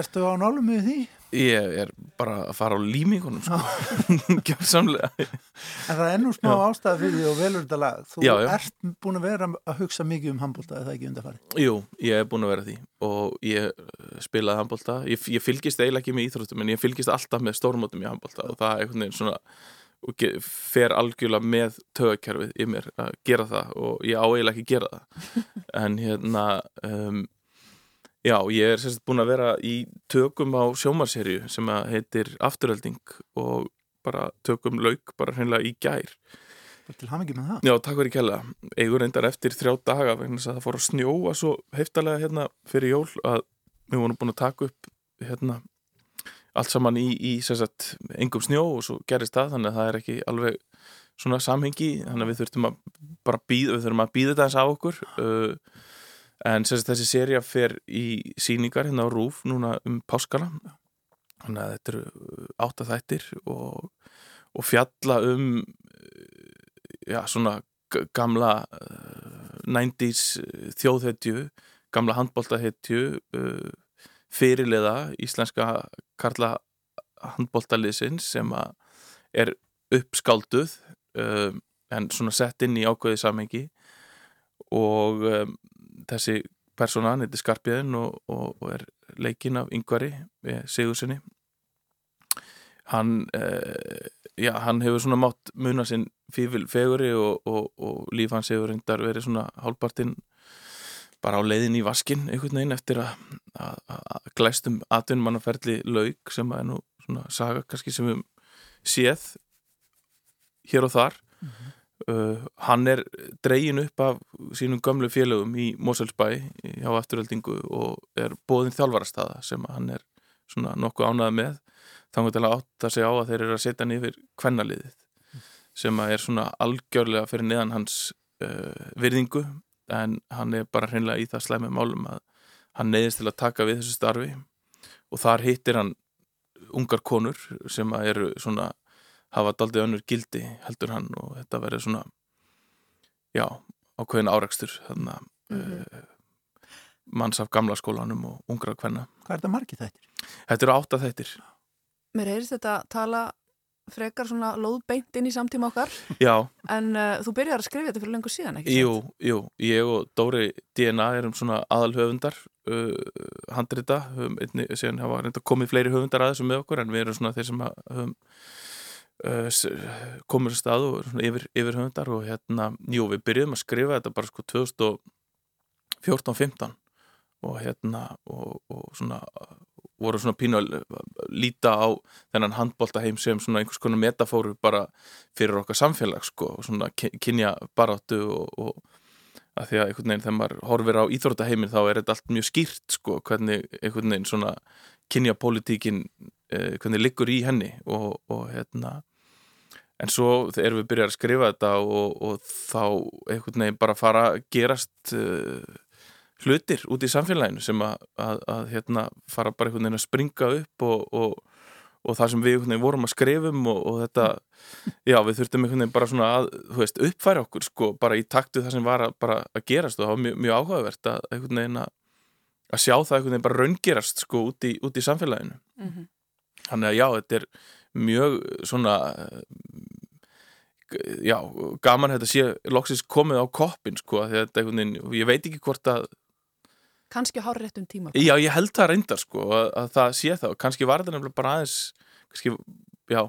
Ertu á nálum með því? Ég er bara að fara á límingunum sko. *laughs* Gjörsamlega. En það er ennú smá Já. ástæða fyrir því og velur þetta lag. Þú Já, já. ert búin að vera að hugsa mikið um handbólta eða ekki undarfari. Jú, ég er búin að vera því og ég uh, spilaði handbólta ég, ég fylgist eiginlega ekki með íþróttum en ég fylgist alltaf með stórmótum í handbólta og það er einhvern veginn svona og fer algjörlega með tögakerfið í mér að gera það og ég á eiginlega ekki að gera það *laughs* en hérna um, já, ég er sérst búin að vera í tökum á sjómarserju sem að heitir Afturölding og bara tökum lauk bara hreinlega í gær til hamingi með það. Já, takk fyrir kjalla. Eigur reyndar eftir þrjá daga vegna að það fór að snjóa svo heftalega hérna fyrir jól að við vorum búin að taka upp hérna allt saman í, í sagt, engum snjó og svo gerist það þannig að það er ekki alveg svona samhengi þannig að við þurftum að bara býða við þurfum að býða þetta eins á okkur. Uh, en sagt, þessi seria fer í síningar hérna á Rúf núna um páskana. Þannig að þetta eru átta þættir og, og fjalla um já, svona gamla uh, 90s þjóðhetju gamla handbóltahetju uh, fyrirliða íslenska karla handbóltaliðsins sem er uppskálduð uh, en svona sett inn í ákveði samhengi. Og um, þessi persóna, hann heitir Skarpjöðin og, og, og er leikinn af yngvari Sigursinni hann uh, já, hann hefur svona mátt muna sinn fífil feguri og, og líf hans hefur reyndar verið svona hálpartinn bara á leiðin í vaskin einhvern veginn eftir að, að, að glæstum atvinnmannaferli lauk sem er nú svona saga kannski sem við séð hér og þar. Uh, hann er dregin upp af sínum gömlu félögum í Moselsbæ hjá afturöldingu og er bóðin þjálfarastaða sem hann er svona nokkuð ánæða með. Þannig til að átta sig á að þeir eru að setja hann yfir kvennaliðið sem að er svona algjörlega fyrir neðan hans uh, virðingu en hann er bara hreinlega í það slæmi málum að hann neyðist til að taka við þessu starfi og þar hittir hann ungar konur sem að eru svona hafa daldið önnur gildi heldur hann og þetta verður svona já, ákveðin árekstur þannig að Mhm. uh, manns af gamla skólanum og ungra kvenna Hvað er þetta margið þættir? Þetta eru átta þættir Mér heyrist þetta tala frekar svona lóðbeint inn í samtíma okkar. Já, en uh, þú byrjar að skrifa þetta fyrir lengur síðan, ekki jú, jú, ég og Dóri DNA erum svona aðalhöfundar uh, handrita. Höfum einni, síðan hafa reynda komið fleiri höfundar að þessu með okkur en við erum svona þeir sem höfum uh, komur að stað og svona yfir, yfir höfundar og hérna, jú, við byrjuðum að skrifa þetta bara sko 2014-15 og hérna og, og svona voru svona pínu að líta á þennan handbólta heim sem svona einhvers konar metafóru bara fyrir okkar samfélag sko og svona kynja baráttu og, og að því að einhvern veginn þegar maður horfir á íþróttaheimin þá er þetta allt mjög skýrt sko hvernig einhvern veginn svona kynja pólitíkin eh, hvernig liggur í henni og, og hérna en svo þegar við byrjar að skrifa þetta og, og þá einhvern veginn bara fara gerast uh, hlutir út í samfélaginu sem að, að, að hérna, fara bara einhvern veginn að springa upp og, og, og það sem við vorum að skrifum og, og þetta, já við þurftum einhvern veginn bara svona að, þú veist, uppfæra okkur sko, bara í taktu það sem var að, bara að gerast og það var mjög, mjög áhugavert að einhvern veginn að, að sjá það einhvern veginn bara raungerast sko út í, út í samfélaginu Mhm. þannig að já, þetta er mjög svona já, gaman að þetta sé loksins komið á koppin sko, þetta ég veit ekki hvort að Kannski hár rétt um tíma. Já, ég held það reyndar sko að, að það sé það og kannski var þetta nefnilega bara aðeins kannski, já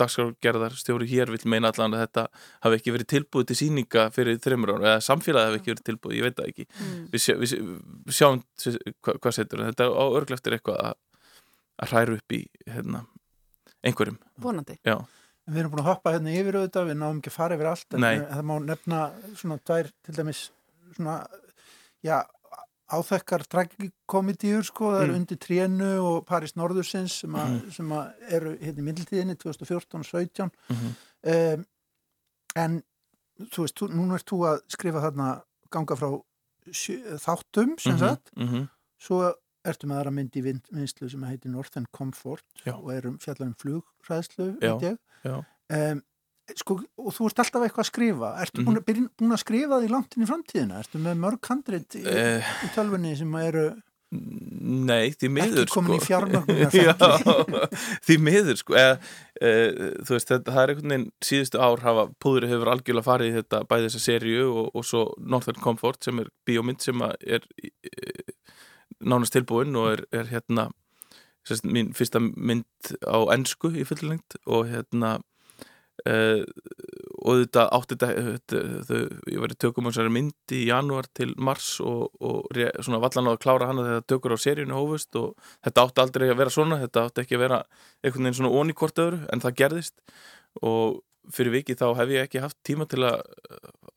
dagskrárgerðar stjóri hér vil meina allan að þetta hafi ekki verið tilbúið til síninga fyrir þreymur ára eða samfélagi hafi ekki verið tilbúið, ég veit það ekki. Mm. við, sjá, við, sjáum hva, hvað setur þetta. Á örglega eftir eitthvað að, að hræru upp í hérna, einhverjum, Vonandi. Já. Við erum búin að hoppa hérna yfir auðvitað, við náum ekki að fara yfir allt en Nei. en það má nefna svona tvær til dæmis svona, já, áþekkar tragikomedíur sko, það eru Mm. undir trénu og París Norðursins sem, a, Mhm. sem a eru hérna í middeltíðinni 2014 og 17 mm -hmm. um, en þú veist, núna ert þú að skrifa þarna ganga frá sjö, þáttum sem sagt, mm -hmm. svo ertu með aðra mynd í vin- vinnslu sem heitir Northern Comfort Já. og erum fjallar um flugræðslu Já, já. um, sko, og þú ert alltaf eitthvað að skrifa ertu Mhm. búin, að, byrja, búin að skrifa því langt inn í framtíðina ertu með mörg handrit í, Eh, í tölvunni sem eru Nei, því miður Ekki komin í sko. fjármögnunarferli. *laughs* Já, *laughs* því miður sko eða, e, þú veist, þetta, það er einhvern veginn síðustu ár hafa, púðri hefur algjörlega farið í þetta, bæði þessa seríu og, og svo Northern Comfort sem er bíómynd sem er e, nánast tilbúin og er, er hérna sérst, mín fyrsta mynd á ensku í fullengt og hérna e, og þetta átti þetta, þetta ég var í tökum hans myndi í janúar til mars og, og svona vallan á að klára hana þegar tökur á seríunu hófust og þetta átti aldrei að vera svona þetta átti ekki að vera einhvern veginn svona oníkvort öðru en það gerðist. Og fyrir viki þá hef ég ekki haft tíma til að,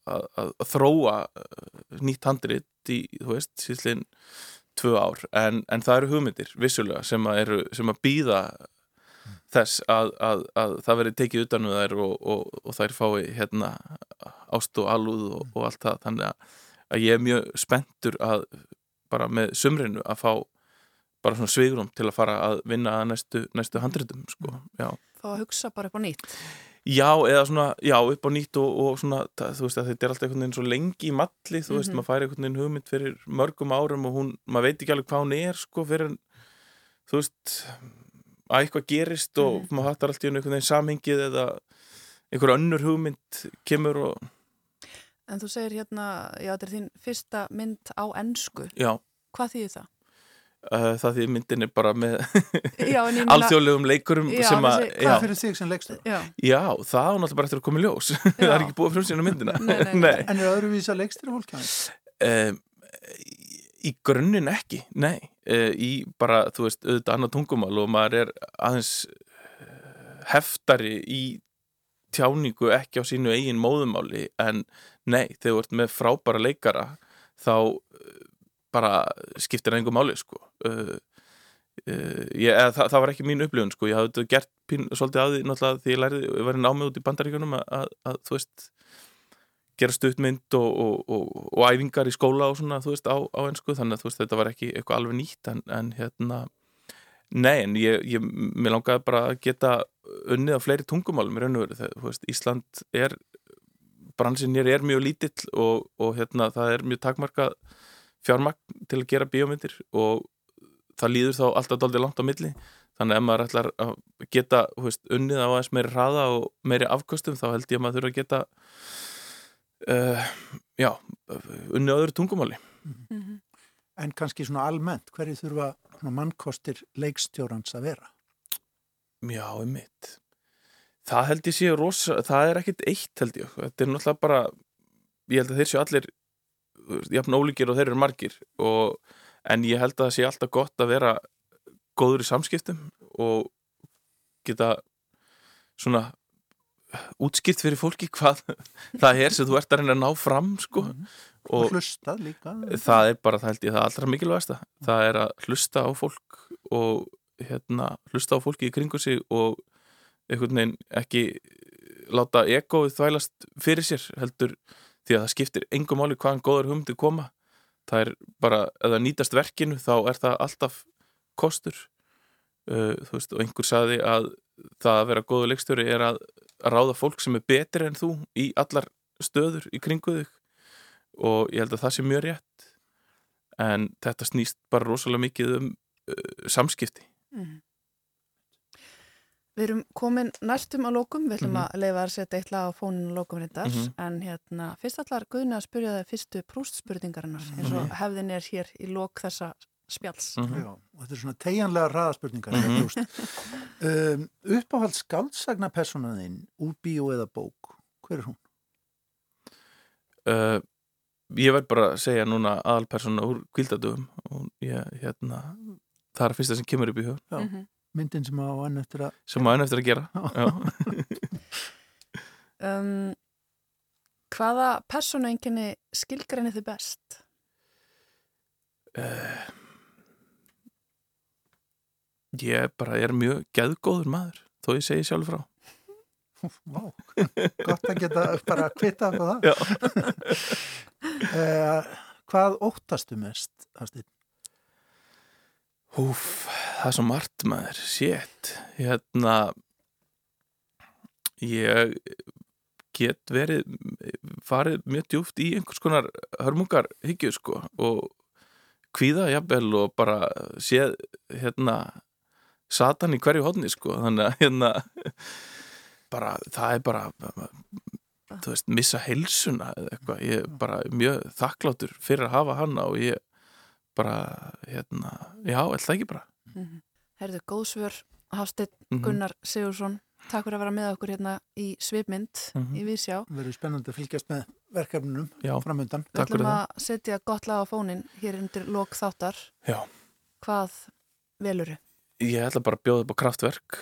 að, að, þróa uh, nýtt handrit í, þú veist, síðan tvö ár, en, en það eru hugmyndir vissulega sem að, eru, sem að býða þess að, að, að það veri tekið utan við þær og, og, og þær fái hérna ást og alúð og, og allt það þannig að, ég er mjög spenntur að bara með sumrinu að fá bara svona svigrum til að fara að vinna að næstu, næstu handritum sko, já. Fá að hugsa bara upp á nýtt. Já, eða svona, já, upp á nýtt og, og svona, það, þú veist að þetta er alltaf einhvern veginn svo lengi í malli, þú veist, Mhm. maður færi einhvern veginn hugmynd fyrir mörgum árum og hún, maður veit ekki alveg hvað hún er, sko, fyrir, þú veist, að eitthvað gerist og Mhm. maður hattar alltaf einhvern veginn samhengið eða einhver önnur hugmynd kemur og, En þú segir hérna, já, þetta er þín fyrsta mynd á ennsku. já, Hvað þýðir það? uh, það því myndin er bara með *laughs* alþjóðlegum leikurum Já, sem að, þessi- já, Hvað fyrir þig sem leikstur? Já, já, það er náttúrulega bara eftir að koma í ljós, *laughs* það er ekki búið frum síðan myndina, Nei, nei, nei. En er öðruvísa leikstur fólk hjá um, í grunninn ekki nei, uh, í bara þú veist, auðvitað annað tungumál og maður er aðeins uh, heftari í tjáningu ekki á sínu eigin móðumáli en nei, þegar þú ert með frábæra leikara þá uh, bara skiptir einhver máli sko. Uh, uh, ég, það, það var ekki mín upplifun sko, ég hafði gert pín, svolítið á því náttúrulega því ég lærði, ég var í námið út í bandaríkjunum að, að, að þú veist gera stuttmynd og, og, og, og æfingar í skóla og svona, þú veist, á, á ennsku þannig að veist, þetta var ekki eitthvað alveg nýtt en, en hérna, nei en ég, ég, mér langaði bara að geta unnið á fleiri tungumálum í raun og veru þegar, þú veist, Ísland er bransin hér er mjög lítill og, hérna, það er mjög takmarkað fjármagn til að gera bíómyndir og það líður þá alltaf daldið langt á milli. Þannig að ef maður ætlar að geta veist, unnið á aðeins meiri hraða og meiri afkostum þá held ég að maður þurfa að geta uh, já, unnið á öðru tungumáli Mhm. En kannski svona almennt, hverju þurfa mannkostir leikstjórans að vera? Já, einmitt. Það held ég sé rosa, það er ekkit eitt held ég. Þetta er náttúrulega bara, ég held að þeir séu allir jafn ólíkir og þeir eru margir og, en ég held að það sé alltaf gott að vera góður í samskiptum og geta svona útskipt fyrir fólki hvað *laughs* það er sem þú ert að reyna að ná fram sko. Og og hlustað líka? það er bara, það held ég, það allra mikilvægasta. Það er að hlusta á fólk og hérna, hlusta á fólki í kringu sig og einhvern veginn ekki láta egoið þvælast fyrir sér heldur því að það skiptir engum máli hvaðan góður hugmyndir koma. Það er bara, ef það nýtast verkinu þá er það alltaf kostur. Uh, þú veist, og einhver saði að það að vera góður leikstjóri er að, ráða fólk sem er betri en þú í allar stöður í kringu þig og ég held að það sé mjög rétt en þetta snýst bara rosalega mikið um uh, samskipti Mhm. Við erum komin næstum á lókum, við ætlum Mhm. að leifa að setja eitthvað á fóninu lókum reyndar, Mhm. en hérna, fyrst allar Guðni að spyrja það fyrstu prústspurningarinnar, eins og hefðin er hér í lók þessa spjalls. Mhm. Já, og þetta er svona tegjanlega hraðaspurningar Mhm. mm um, Uppáhald skáldsagna personaðinn úr bíó eða bók hver er hún? uh, ég verð bara að segja núna aðalpersona úr kvildadöfum og ég, hérna það er að fyrsta sem kemur upp í hug Já. Mhm. Myndin sem á enn eftir að sem maður enn eftir að gera Já. *laughs* Um, hvaða persónuenginni skilgrinni þið best? uh, ég bara er mjög geðgóður maður þó ég segi sjálf frá. Vá, gott að geta bara kvita af það. Uh, *laughs* Hvað óttastu mest? Húf, það er svo margt maður, shit, hérna, ég get verið, farið mjög djúft í einhvers konar hörmungar hyggju sko og kvíða jafnvel og bara séð, hérna, satan í hverju hodni sko, þannig að hérna, bara, það er bara, þú veist, missa heilsuna eða eitthvað, ég er bara mjög þakkláttur fyrir að hafa hana og ég bara, hérna, já, ætla ekki bara. Mhm. Herðu, góðsvör, Hafsteinn Mhm. Gunnar Sigursson, Takk fyrir að vera með okkur hérna í svipmynd Mhm. í Vísjá. Verður spennandi að fylgjast með verkefnunum framöndan. Við Takk fyrir ætlum það. að setja gott lag á fónin hér undir lok þáttar. Já. Hvað veluru? Ég ætla bara að bjóða upp á kraftverk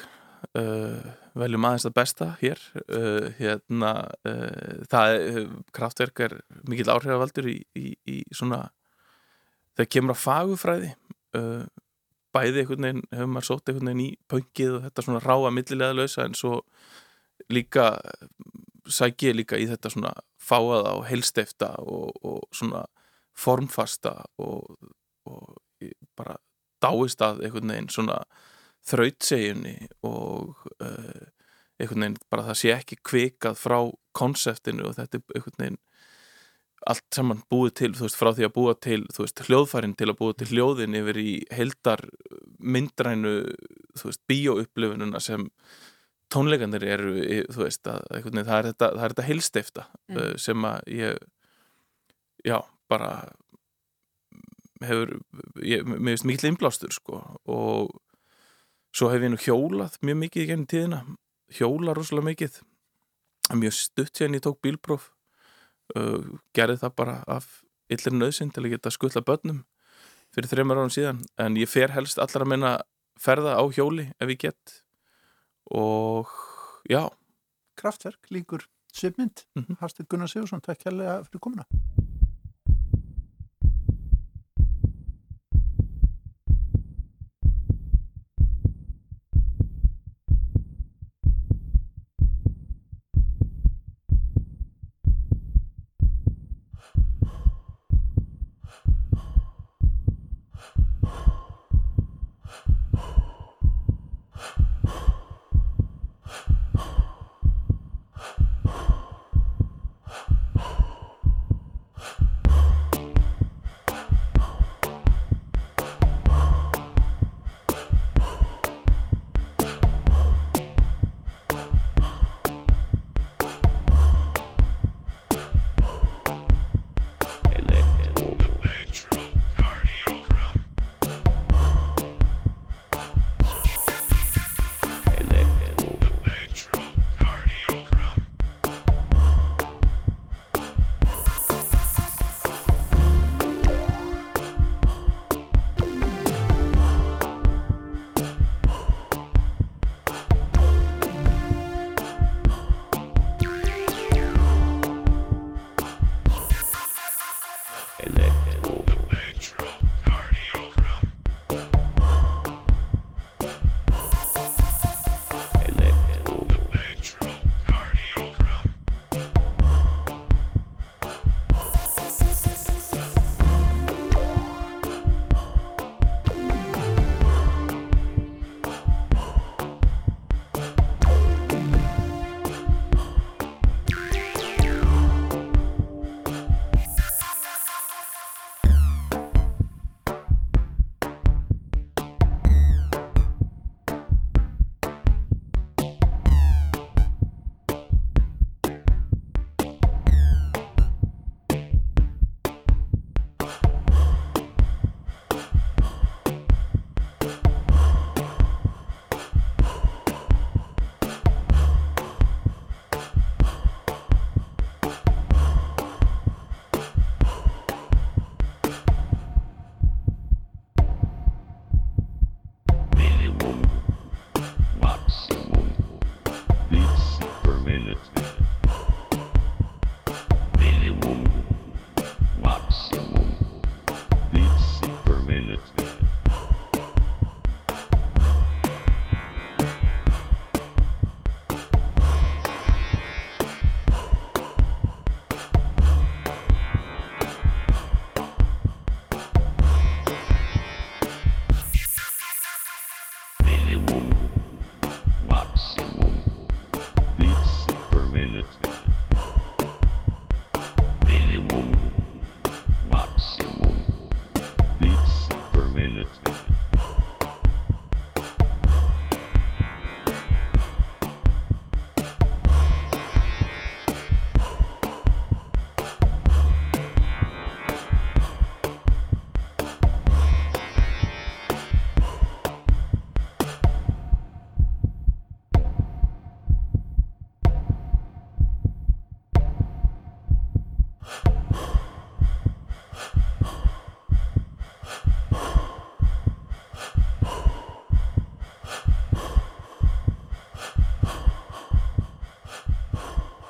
uh, veljum aðeins það besta hér. Uh, hérna uh, það er, kraftverk er mikill áhrifavaldur í, í, í svona þegar kemur að fagufræði bæði einhvern veginn hefur maður sótt einhvern veginn í pöngið og þetta svona ráa millilega lausa en svo líka sæki ég líka í þetta svona fáaða og heilsteifta og, og svona formfasta og, og bara dáist að einhvern veginn svona þrautsegjunni og uh, einhvern veginn bara það sé ekki kvikað frá konseptinu og þetta er einhvern veginn allt saman búið til, þú veist, frá því að búa til þú veist, hljóðfærin til að búa til hljóðin yfir í heildar myndrænu þú veist, bíóupplifununa sem tónleikandir eru þú veist, að einhvern veginn það er þetta, þetta heilsteifta Mm. uh, sem að ég já, bara hefur ég, mér finnst mikill innblástur sko og svo hef ég nú hjólað mjög mikið í gennum tíðina hjóla rosalega mikið mjög stutt en ég tók bílpróf uh, gerði það bara af illir nöðsinn til að geta skuttla börnum fyrir þreymar árum síðan en ég fer helst allar að minna ferða á hjóli ef ég get og já Kraftverk líkur svipmynd. Mhm. Hafstur Gunnar Sigursson, takk hérlega fyrir komuna.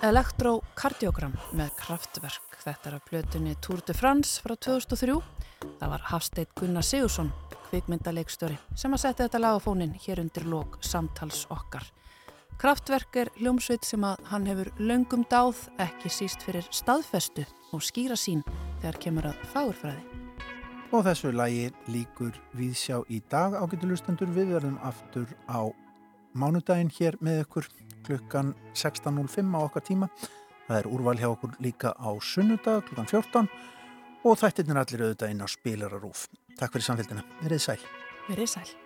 Elektrokardiogram með kraftverk. Þetta er að plötunni Tour de France frá 2003. Það var Hafsteit Gunnar Sigursson, kvikmyndaleikstjóri, sem að setja þetta lag á fónin hér undir lók samtals okkar. Kraftverk er hljómsveit sem að hann hefur löngum dáð, ekki síst fyrir staðfestu og skýra sín þegar kemur að fagurfræði. Og þessu lagi líkur við sjá í dag ágættulustendur. Við verðum aftur á mánudaginn hér með ykkur klukkan 16.05 á okkar tíma. Það er úrval hjá okkur líka á sunnudag klukkan 14 og þættirnir allir auðvitað inn á spilararúf. Takk fyrir samfélgina. Verið sæl. Verið sæl.